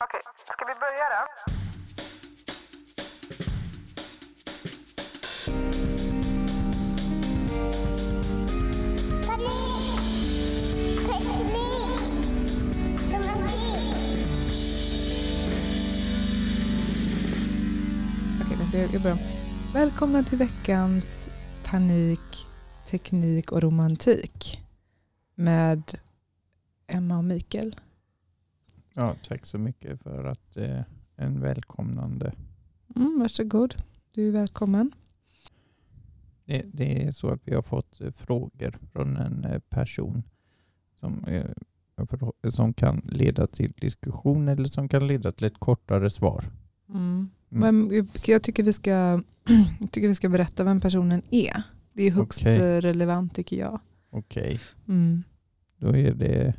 Okej, ska vi börja då? Okej, vänta, jag jag börjar. Välkomna till veckans panik, teknik och romantik med Emma och Mikael. Ja, tack så mycket för att eh, en välkomnande. Mm, varsågod, du är välkommen. Det, det är så att vi har fått eh, frågor från en eh, person som, eh, som kan leda till diskussion eller som kan leda till ett kortare svar. Mm. Mm. Men jag tycker vi, ska, jag tycker vi ska berätta vem personen är. Det är högst eh, relevant tycker jag. Okej, Mm. då är det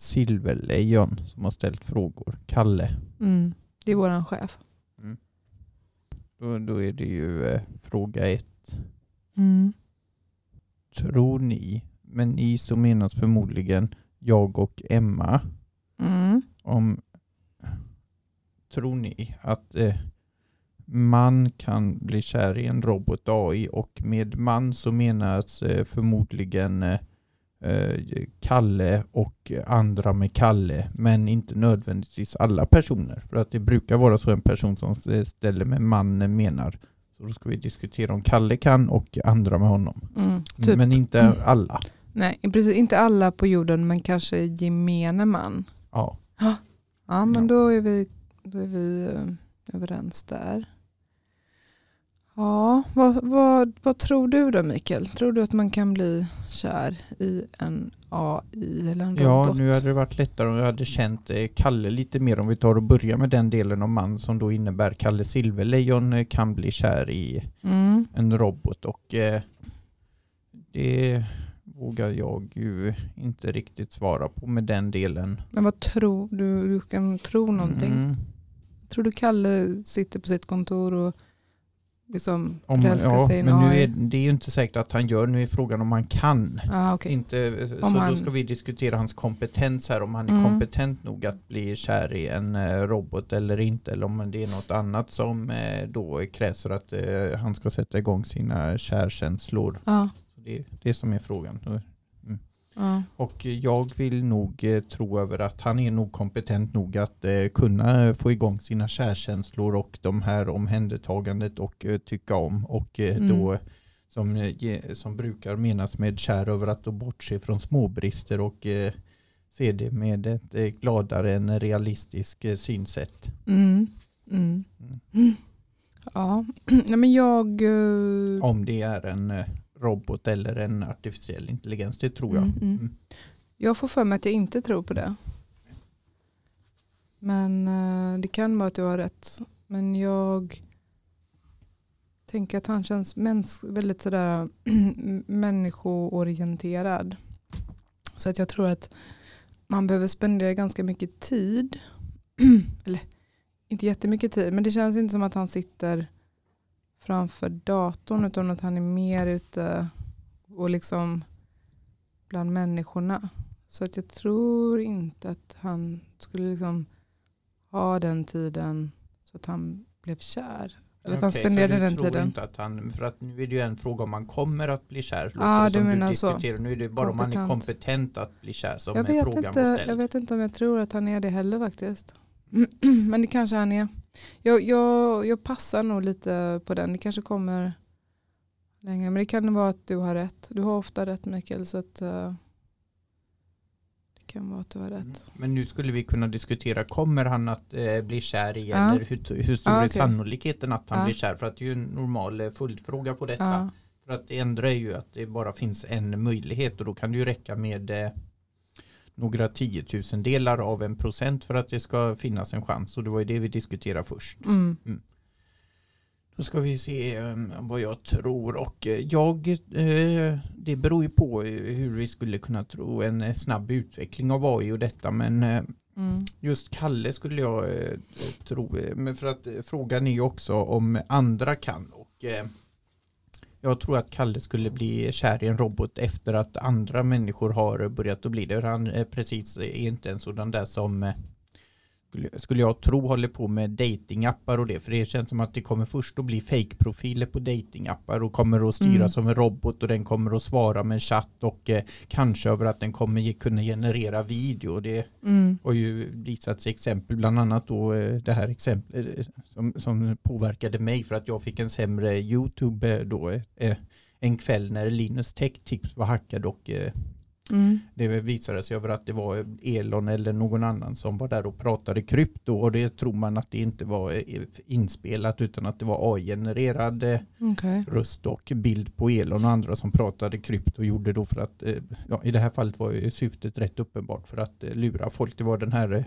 Silverlejon som har ställt frågor. Kalle. Mm. Det är våran chef. Då, då är det ju eh, fråga ett. Mm. Tror ni, men ni som menas förmodligen jag och Emma, Mm. om tror ni att eh, man kan bli kär i en robot AI och med man så menas eh, förmodligen eh, Kalle och andra med Kalle men inte nödvändigtvis alla personer för att det brukar vara så en person som eh, ställer med man menar så då ska vi diskutera om Kalle kan och andra med honom Mm. Typ. men inte alla Nej, precis, inte alla på jorden men kanske gemene man. ja. Ja, men Ja. då är vi, då är vi eh, överens där. Ja, vad, vad, vad tror du då Mikael? Tror du att man kan bli kär i en AI eller en Ja, robot? nu hade det varit lättare om jag hade känt eh, Kalle lite mer om vi tar och börjar med den delen av man som då innebär Kalle Silverlejon eh, kan bli kär i Mm. en robot och eh, det vågar jag ju inte riktigt svara på med den delen. Men vad tror du? Du kan tro någonting. Mm. Tror du Kalle sitter på sitt kontor och liksom Om, förälskar ja, sig i en men nu är, det är ju inte säkert att han gör, nu är frågan om han kan. Ah, okej. Inte, så Om då han- ska vi diskutera hans kompetens här, om han är Mm. kompetent nog att bli kär i en eh, robot eller inte, eller om det är något annat som eh, då krävs för att eh, han ska sätta igång sina kärkänslor. Så Det är det som är frågan. Och jag vill nog eh, tro över att han är nog kompetent nog att eh, kunna få igång sina kärkänslor och de här omhändertagandet och eh, tycka om och eh, Mm. då som, eh, som brukar menas med kär över att då bortse från småbrister och eh, se det med ett gladare än realistisk eh, synsätt. Mm. Mm. Mm. Ja, nej men jag... Om det är en robot eller en artificiell intelligens, det tror jag. Mm, mm. Mm. Jag får för mig att jag inte tror på det. Men eh, det kan vara att du har rätt. Men jag tänker att han känns mäns väldigt sådär människoorienterad. Så att jag tror att man behöver spendera ganska mycket tid. Eller inte jättemycket tid. Men det känns inte som att han sitter framför datorn utan att han är mer ute och liksom bland människorna. Så att jag tror inte att han skulle liksom ha den tiden så att han blev kär. Eller att han Okej, spenderade så du den tror tiden. Inte att han, för att nu är det ju en fråga om man kommer att bli kär. låter Ah, du menar så. diskuterar. Nu är det bara om man är Kompetent. kompetent att bli kär som Jag är vet, frågan inte, var jag ställd. vet inte om jag tror att han är det heller faktiskt. Men det kanske han är. Jag, jag, jag passar nog lite på den. Det kanske kommer längre. Men det kan vara att du har rätt. Du har ofta rätt Mikael. Så att, eh, det kan vara att du har rätt. Mm. Men nu skulle vi kunna diskutera, kommer han att eh, bli kär i Ja. eller hur, hur stor Ja, är sannolikheten att han Ja. blir kär? För att det är ju en normal eh, följdfråga på detta. För att det ändrar ju att det bara finns en möjlighet och då kan det ju räcka med några tiotusendelar av en procent för att det ska finnas en chans. Och det var ju det vi diskuterade först. Mm. Då ska vi se eh, vad jag tror och eh, jag, eh, det beror ju på eh, hur vi skulle kunna tro en snabb utveckling av AI och detta men Mm. just Kalle skulle jag tro, men för att frågan är ju också om andra kan och jag tror att Kalle skulle bli kär i en robot efter att andra människor har börjat att bli det. Han är precis är inte en sådan där som eh, skulle- skulle jag tro håller på med datingappar och det. För det känns som att det kommer först att bli fake-profiler på datingappar och kommer att styras Mm. som en robot och den kommer att svara med chatt och eh, kanske över att den kommer ge, kunna generera video. Det Mm. har ju visats exempel, bland annat då eh, det här exemplet eh, som, som påverkade mig för att jag fick en sämre YouTube eh, då eh, en kväll när Linus Tech Tips var hackad och eh, Mm. det visade sig över att det var Elon eller någon annan som var där och pratade krypto och det tror man att det inte var eh, inspelat utan att det var AI-genererad eh, Okej. röst och bild på Elon och andra som pratade krypto och gjorde då för att, eh, ja, i det här fallet var syftet rätt uppenbart för att lura folk. Det var den här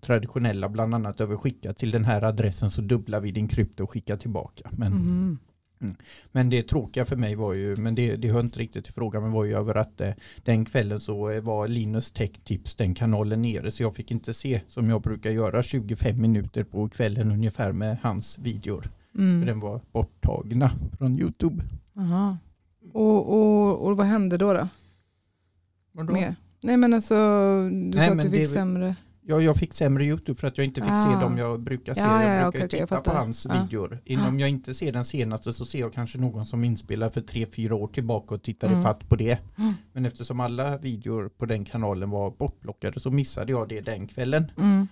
traditionella, bland annat över skicka till den här adressen så dubblar vi din krypto och skicka tillbaka. Men, Mhm. men det tråkiga för mig var ju, men det, det hör inte riktigt till frågan, men var ju över att eh, den kvällen så eh, var Linus Tech Tips den kanalen nere så jag fick inte se som jag brukar göra 25 minuter på kvällen ungefär med hans videor. För Mm. den var borttagna från YouTube. Aha. Och, och, och vad hände då? då? Vadå? Mer? Nej men alltså, du Nej, sa att du fick det- sämre. Ja, jag fick sämre YouTube för att jag inte fick se Ah. dem jag brukar se. Ja, ja, jag ja, brukar jag titta på fattar. hans Ja. videor. Om jag inte ser den senaste så ser jag kanske någon som inspelar för tre, fyra år tillbaka och tittar Mm. ifatt på det. Mm. Men eftersom alla videor på den kanalen var bortblockade så missade jag det den kvällen. Mm.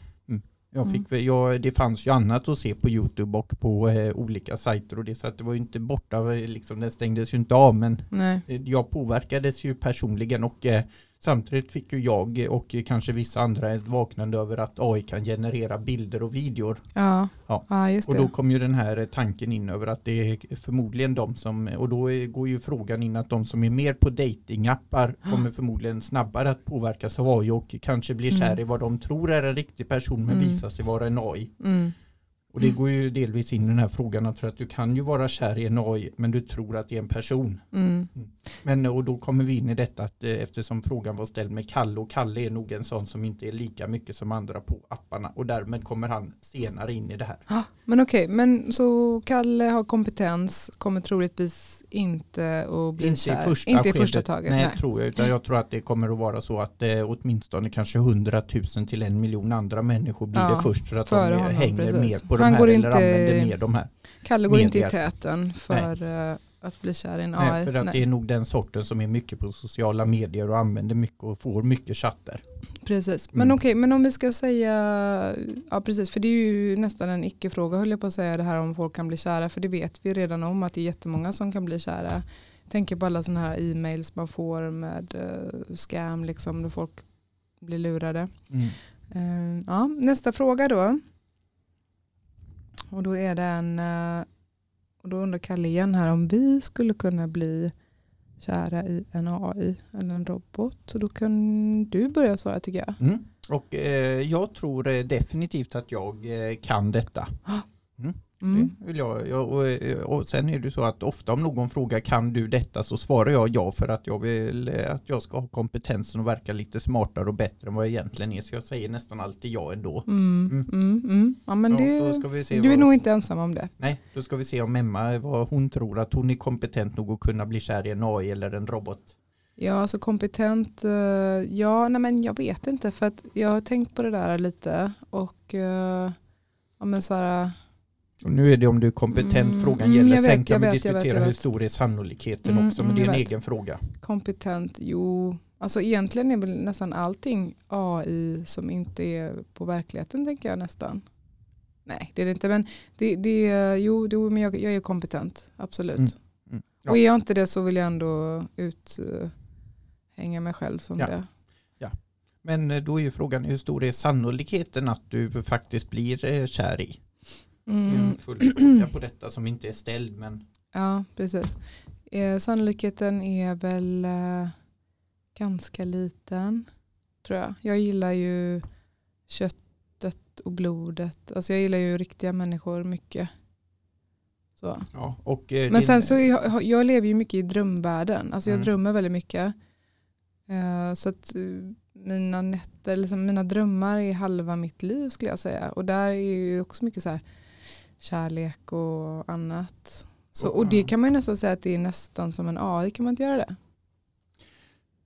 Jag Mm. fick, väl- jag, det fanns ju annat att se på YouTube och på eh, olika sajter och det så att det var ju inte borta, liksom, den stängdes ju inte av men Nej. Eh, jag påverkades ju personligen och eh, samtidigt fick ju jag och kanske vissa andra ett vaknande över att AI kan generera bilder och videor. Ja. Ja. ja, just Och det. då kom ju den här tanken in över att det är förmodligen de som, och då går ju frågan in att de som är mer på datingappar kommer förmodligen snabbare att påverkas av AI och kanske blir kär Mm. i vad de tror är en riktig person men Mm. visar sig vara en AI. Mm. Och det går ju delvis in i den här frågan för att du kan ju vara kär i en AI men du tror att det är en person. Mm. Men och då kommer vi in i detta att eh, eftersom frågan var ställd med Kalle och Kalle är nog en sån som inte är lika mycket som andra på apparna och därmed kommer han senare in i det här. Ah, Men okej, men så Kalle har kompetens, kommer troligtvis inte att bli Inte i kär. första inte i första taget. Nej, Nej. tror jag, utan jag tror att det kommer att vara så att eh, åtminstone kanske 100 000 till en miljon andra människor blir Ja, det först för att de honom, hänger precis. mer på de här går eller inte- använder mer de här. Kalle går inte i Medier. täten för eh, att bli kär i en AI. Nej, för att det är nog den sorten som är mycket på sociala medier och använder mycket och får mycket chatter. Precis, men Mm. okej, men om vi ska säga, ja precis, för det är ju nästan en icke-fråga höll jag på att säga det här om folk kan bli kära, för det vet vi redan om att det är jättemånga som kan bli kära. Tänker på alla sådana här e-mails man får med uh, scam, liksom, där folk blir lurade. Mm. Eh, ja, nästa fråga då. Och då är det en, eh, och då undrar Kalle igen här om vi skulle kunna bli kära i en AI eller en robot. Så då kan du börja svara tycker jag. Mm. Och eh, jag tror eh, definitivt att jag eh, kan detta. Mm. Det vill jag, jag, och, eh, och sen är det så att ofta om någon frågar kan du detta så svarar jag ja för att jag vill eh, att jag ska ha kompetensen och verka lite smartare och bättre än vad jag egentligen är. Så jag säger nästan alltid ja ändå. Mm. Mm. Mm. Mm. Ja, men det, du är vad, nog inte ensam om det. Nej, då ska vi se om Emma, vad hon tror att hon är kompetent nog att kunna bli kär i en AI eller en robot. Ja, alltså kompetent, eh, ja, nej men jag vet inte för att jag har tänkt på det där lite och ja men så här, nu är det om du är kompetent Mm, frågan mm, gäller. jag Sen vet, kan vi vet, jag vet, diskutera jag hur vet. stor är sannolikheten Mm, också, men mm, det är en vet. egen fråga. kompetent, jo, alltså egentligen är väl nästan allting AI som inte är på verkligheten tänker jag nästan. Nej, det är det inte, men det, det, jo, jo, men jag, jag är kompetent, absolut. Mm, mm, ja. Och är jag inte det så vill jag ändå uthänga mig själv som Ja. det. Men eh, då är ju frågan hur stor är sannolikheten att du faktiskt blir eh, kär i? Mm. full fråga på detta som inte är ställd men Ja, precis. Eh, sannolikheten är väl eh, ganska liten, tror jag. Jag gillar ju köttet och blodet. Alltså jag gillar ju riktiga människor mycket. Så. ja. Och, eh, Men din- sen så jag, jag lever ju mycket i drömvärlden. Alltså jag Mm. drömmer väldigt mycket. Eh, så att eh, mina nätter, liksom mina drömmar är halva mitt liv skulle jag säga. Och där är ju också mycket så här kärlek och annat. Så, och det kan man ju nästan säga att det är nästan som en AI, kan man inte göra det?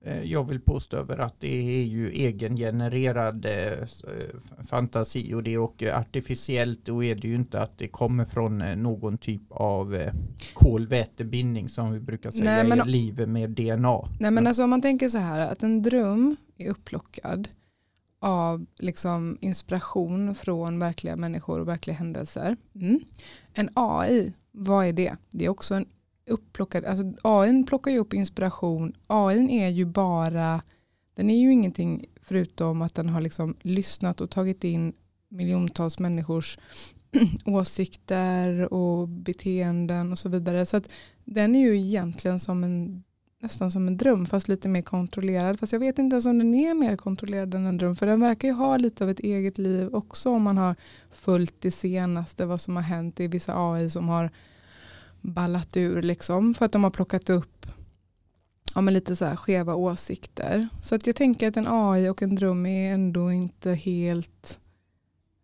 Eh, jag vill påstå över att det är ju egengenererad eh, fantasi och det och artificiellt då är det ju inte att det kommer från någon typ av kolvätebindning som vi brukar säga Nej, men, i livet med DNA. Nej men alltså om man tänker så här att en dröm är upplockad av liksom inspiration från verkliga människor och verkliga händelser. Mm. En AI, vad är det? Det är också en upplockad, alltså AI plockar ju upp inspiration. AI är ju bara, den är ju ingenting förutom att den har liksom lyssnat och tagit in miljontals människors åsikter och beteenden och så vidare. Så att den är ju egentligen som en nästan som en dröm fast lite mer kontrollerad. Fast jag vet inte ens om den är mer kontrollerad än en dröm. För den verkar ju ha lite av ett eget liv också om man har följt det senaste, vad som har hänt. Det är vissa AI som har ballat ur liksom för att de har plockat upp ja, men lite så här skeva åsikter. Så att jag tänker att en AI och en dröm är ändå inte helt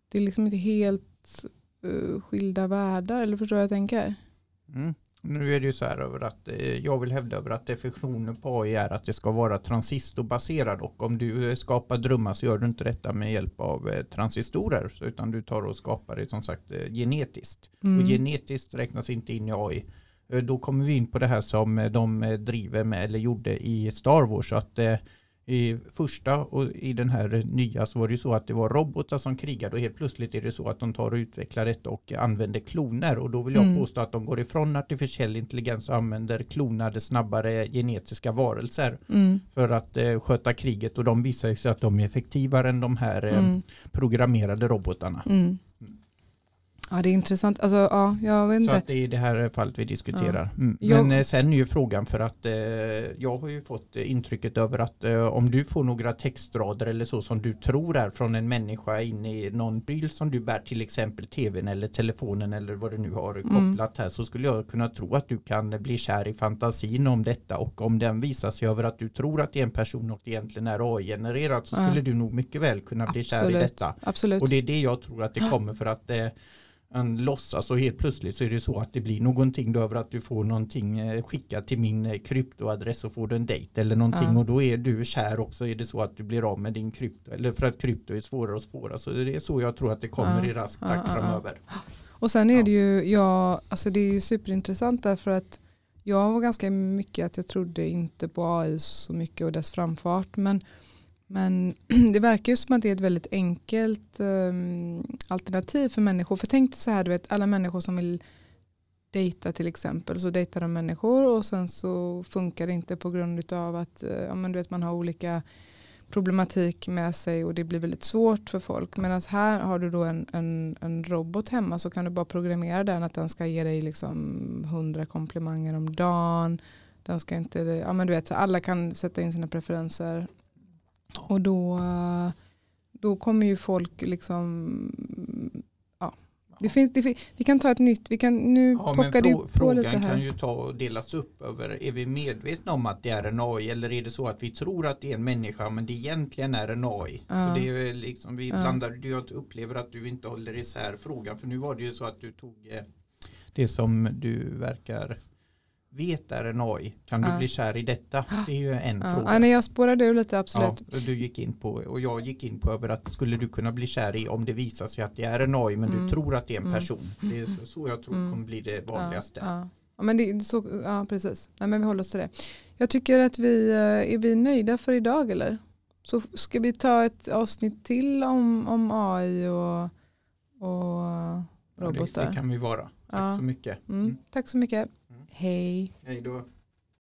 det är liksom inte helt uh, skilda världar eller förstår jag tänker? Mm. Nu är det ju så här över att eh, jag vill hävda över att definitionen på AI är att det ska vara transistorbaserad och om du eh, skapar drömmar så gör du inte detta med hjälp av eh, transistorer utan du tar och skapar det som sagt genetiskt. Mm. Och genetiskt räknas inte in i AI. Då kommer vi in på det här som de driver med eller gjorde i Star Wars. Att i första och i den här nya så var det ju så att det var robotar som krigade och helt plötsligt är det så att de tar och utvecklar detta och använder kloner och då vill jag mm. påstå att de går ifrån artificiell intelligens och använder klonade snabbare genetiska varelser mm. för att eh, sköta kriget och de visar sig att de är effektivare än de här eh, mm. programmerade robotarna. Mm. Ja det är intressant. Alltså, ja, jag vet inte. Så att det är det här fallet vi diskuterar. Ja. Mm. Men jag... Eh, sen är ju frågan för att eh, jag har ju fått intrycket över att eh, om du får några textrader eller så som du tror är från en människa in i någon bil som du bär till exempel tvn eller telefonen eller vad du nu har mm. kopplat här så skulle jag kunna tro att du kan bli kär i fantasin om detta och om den visar sig över att du tror att det är en person och egentligen är AI-genererat så skulle du nog mycket väl kunna bli Absolut. kär i detta. Absolut. Och det är det jag tror att det kommer för att eh, en låtsas och helt plötsligt så är det så att det blir någonting. Över att du får någonting eh, skickat till min eh, kryptoadress och får en dejt eller någonting. Ja. och då är du kär också. Är det så att du blir av med din krypto? Eller för att krypto är svårare att spåra. Så det är så jag tror att det kommer ja. i rask takt ja, framöver. Och sen är det ju, ja, alltså det är ju superintressant därför att jag var ganska mycket att jag trodde inte på AI så mycket och dess framfart. Men men det verkar ju som att det är ett väldigt enkelt um, alternativ för människor. För tänk dig så här, du vet alla människor som vill dejta till exempel så dejtar de människor och sen så funkar det inte på grund av att eh, ja, men du vet, man har olika problematik med sig och det blir väldigt svårt för folk. Medan här har du då en, en, en robot hemma så kan du bara programmera den att den ska ge dig liksom hundra komplimanger om dagen. Den ska inte, ja men du vet, så alla kan sätta in sina preferenser och då, då kommer ju folk liksom ja. Det finns, det finns, vi kan ta ett nytt, vi kan nu ja, pocka det på frågan lite här. kan ju ta och delas upp över, är vi medvetna om att det är en AI eller är det så att vi tror att det är en människa men det egentligen är en AI? Ja. Så det är liksom, vi ja. blandar, jag upplever att du inte håller isär frågan för nu var det ju så att du tog eh, det som du verkar vet är en AI. Kan du bli kär i detta? Det är ju en ja. fråga. Ja, nej, jag spårade ur lite, absolut. Ja, du gick in på, och jag gick in på över att skulle du kunna bli kär i om det visar sig att det är en AI men mm. du tror att det är en mm. person. Det är så jag tror mm. kommer bli det vanligaste. Ja, ja. men det, så, ja precis. Nej, men vi håller oss till det. Jag tycker att vi eh, är vi nöjda för idag eller? Så ska vi ta ett avsnitt till om, om AI och, och robotar? det, det, kan vi vara. Tack så mycket. Mm. mm. Tack så mycket. Hej. Hej då.